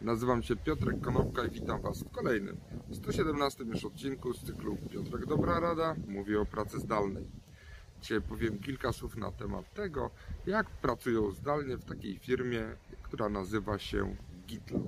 Nazywam się Piotrek Konopka i witam Was w kolejnym 117 już odcinku z cyklu Piotrek Dobra Rada mówi o pracy zdalnej. Dzisiaj powiem kilka słów na temat tego, jak pracują zdalnie w takiej firmie, która nazywa się GitLab.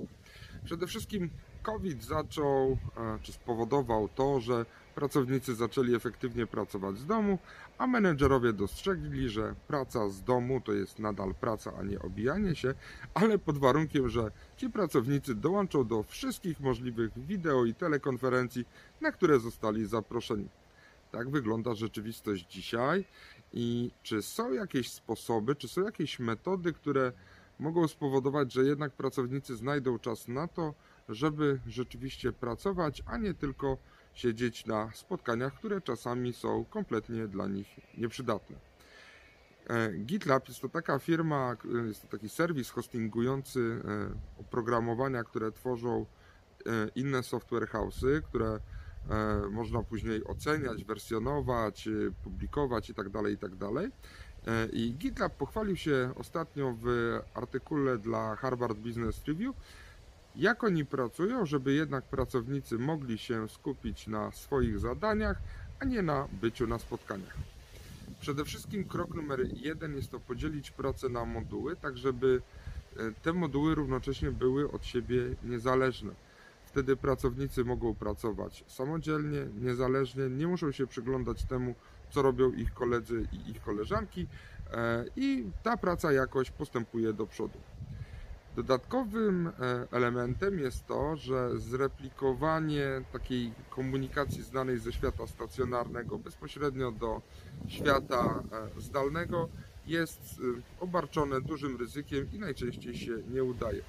Przede wszystkim COVID zaczął, e, czy spowodował to, że pracownicy zaczęli efektywnie pracować z domu, a menedżerowie dostrzegli, że praca z domu to jest nadal praca, a nie obijanie się, ale pod warunkiem, że ci pracownicy dołączą do wszystkich możliwych wideo i telekonferencji, na które zostali zaproszeni. Tak wygląda rzeczywistość dzisiaj i czy są jakieś sposoby, czy są jakieś metody, które mogą spowodować, że jednak pracownicy znajdą czas na to, żeby rzeczywiście pracować, a nie tylko siedzieć na spotkaniach, które czasami są kompletnie dla nich nieprzydatne. E, GitLab jest to taka firma, jest to taki serwis hostingujący e, oprogramowania, które tworzą e, inne software house'y, które można później oceniać, wersjonować, publikować itd. itd. I GitLab pochwalił się ostatnio w artykule dla Harvard Business Review, jak oni pracują, żeby jednak pracownicy mogli się skupić na swoich zadaniach, a nie na byciu na spotkaniach. Przede wszystkim krok numer jeden jest to podzielić pracę na moduły, tak żeby e, te moduły równocześnie były od siebie niezależne. Wtedy pracownicy mogą pracować samodzielnie, niezależnie, nie muszą się przyglądać temu, co robią ich koledzy i ich koleżanki, e, i ta praca jakoś postępuje do przodu. Dodatkowym e, elementem jest to, że zreplikowanie takiej komunikacji znanej ze świata stacjonarnego bezpośrednio do świata e, zdalnego jest e, obarczone dużym ryzykiem i najczęściej się nie udaje.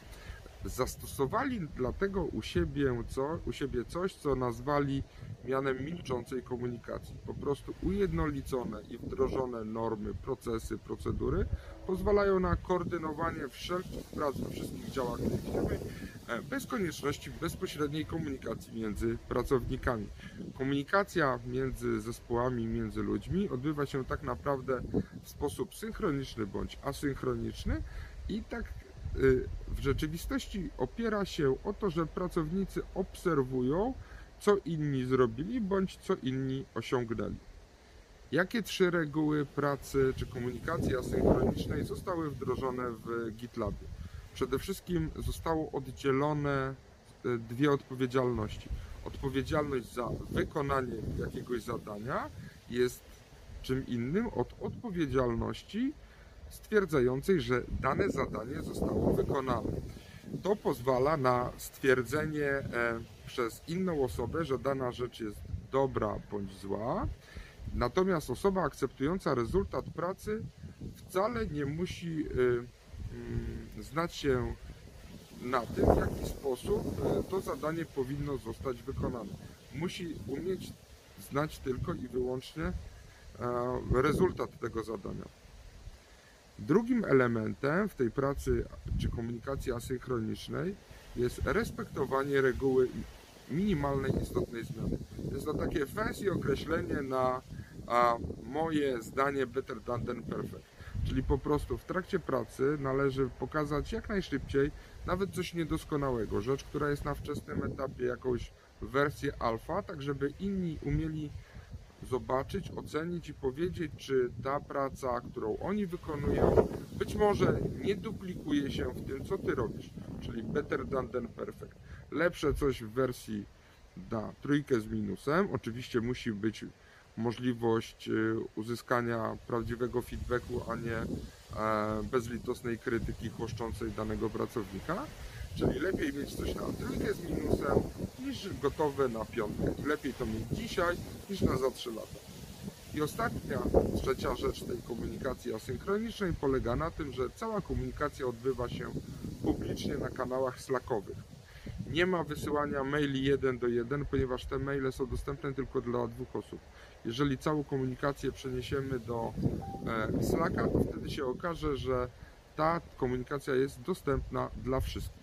Zastosowali dlatego u siebie, co, u siebie coś, co nazwali mianem milczącej komunikacji. Po prostu ujednolicone i wdrożone normy, procesy, procedury pozwalają na koordynowanie wszelkich prac we wszystkich działach tej firmy e, bez konieczności bezpośredniej komunikacji między pracownikami. Komunikacja między zespołami, między ludźmi odbywa się tak naprawdę w sposób synchroniczny bądź asynchroniczny i tak w rzeczywistości opiera się o to, że pracownicy obserwują, co inni zrobili bądź co inni osiągnęli. Jakie trzy reguły pracy czy komunikacji asynchronicznej zostały wdrożone w GitLabie? Przede wszystkim zostało oddzielone e, dwie odpowiedzialności. Odpowiedzialność za wykonanie jakiegoś zadania jest czym innym od odpowiedzialności stwierdzającej, że dane zadanie zostało wykonane. To pozwala na stwierdzenie e, przez inną osobę, że dana rzecz jest dobra bądź zła. Natomiast osoba akceptująca rezultat pracy wcale nie musi y, mm, znać się na tym, w jaki sposób y, to zadanie powinno zostać wykonane. Musi umieć znać tylko i wyłącznie e, rezultat tego zadania. Drugim elementem w tej pracy czy komunikacji asynchronicznej jest respektowanie reguły minimalnej istotnej zmiany. Jest to takie fancy określenie na moje zdanie better than, than perfect. Czyli po prostu w trakcie pracy należy pokazać jak najszybciej nawet coś niedoskonałego, rzecz, która jest na wczesnym etapie, jakąś wersję alfa, tak żeby inni umieli zobaczyć, ocenić i powiedzieć, czy ta praca, którą oni wykonują, być może nie duplikuje się w tym, co ty robisz, czyli better than, than perfect. Lepsze coś w wersji na trójkę z minusem. Oczywiście musi być możliwość y, uzyskania prawdziwego feedbacku, a nie e, bezlitosnej krytyki chłoszczącej danego pracownika. Czyli lepiej mieć coś na trójkę z minusem niż gotowe na piątkę. Lepiej to mieć dzisiaj niż na za 3 lata. I ostatnia, trzecia rzecz tej komunikacji asynchronicznej polega na tym, że cała komunikacja odbywa się publicznie na kanałach slackowych. Nie ma wysyłania maili jeden do jeden, ponieważ te maile są dostępne tylko dla dwóch osób. Jeżeli całą komunikację przeniesiemy do e, Slacka, to wtedy się okaże, że ta komunikacja jest dostępna dla wszystkich.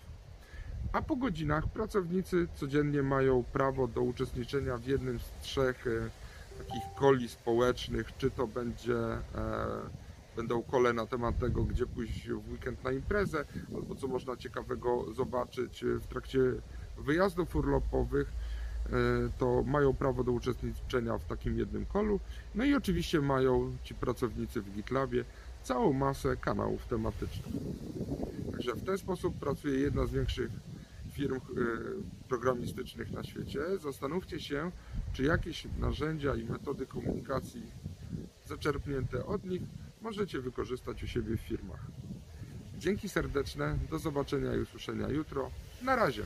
A po godzinach pracownicy codziennie mają prawo do uczestniczenia w jednym z trzech e, takich koli społecznych, czy to będzie e, będą kole na temat tego, gdzie pójść w weekend na imprezę, albo co można ciekawego zobaczyć w trakcie wyjazdów urlopowych, e, to mają prawo do uczestniczenia w takim jednym kolu. No i oczywiście mają ci pracownicy w GitLabie całą masę kanałów tematycznych. Także w ten sposób pracuje jedna z większych firm e, programistycznych na świecie. Zastanówcie się, czy jakieś narzędzia i metody komunikacji zaczerpnięte od nich możecie wykorzystać u siebie w firmach. Dzięki serdeczne, do zobaczenia i usłyszenia jutro. Na razie.